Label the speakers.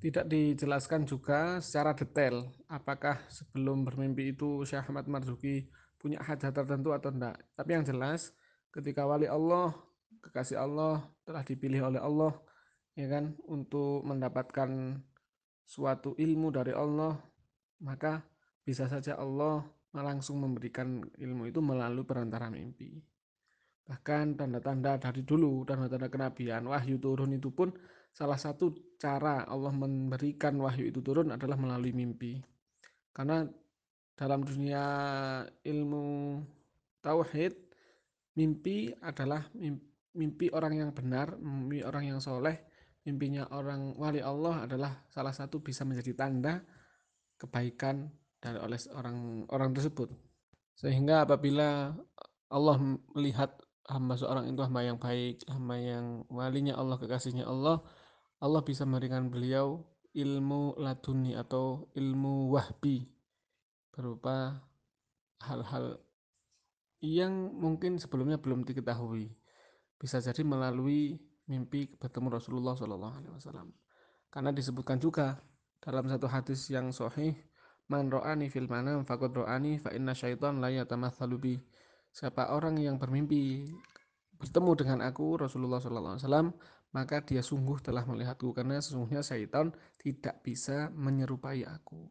Speaker 1: tidak dijelaskan juga secara detail apakah sebelum bermimpi itu Syekh Ahmad Marzuki punya hajat tertentu atau tidak. Tapi yang jelas ketika wali Allah, kekasih Allah telah dipilih oleh Allah ya kan untuk mendapatkan suatu ilmu dari Allah, maka bisa saja Allah langsung memberikan ilmu itu melalui perantara mimpi. Bahkan tanda-tanda dari dulu, tanda-tanda kenabian, wahyu turun itu pun salah satu cara Allah memberikan wahyu itu turun adalah melalui mimpi. Karena dalam dunia ilmu tauhid, mimpi adalah mimpi orang yang benar, mimpi orang yang soleh, mimpinya orang wali Allah adalah salah satu bisa menjadi tanda kebaikan dari oleh orang orang tersebut. Sehingga apabila Allah melihat hamba seorang itu hamba yang baik, hamba yang walinya Allah, kekasihnya Allah, Allah bisa memberikan beliau ilmu laduni atau ilmu wahbi berupa hal-hal yang mungkin sebelumnya belum diketahui. Bisa jadi melalui mimpi bertemu Rasulullah SAW. Karena disebutkan juga dalam satu hadis yang sahih, man ro'ani fil manam faqad ro'ani fa inna syaitan la yatamatsalu. Siapa orang yang bermimpi bertemu dengan aku Rasulullah SAW maka dia sungguh telah melihatku karena sesungguhnya syaitan tidak bisa menyerupai aku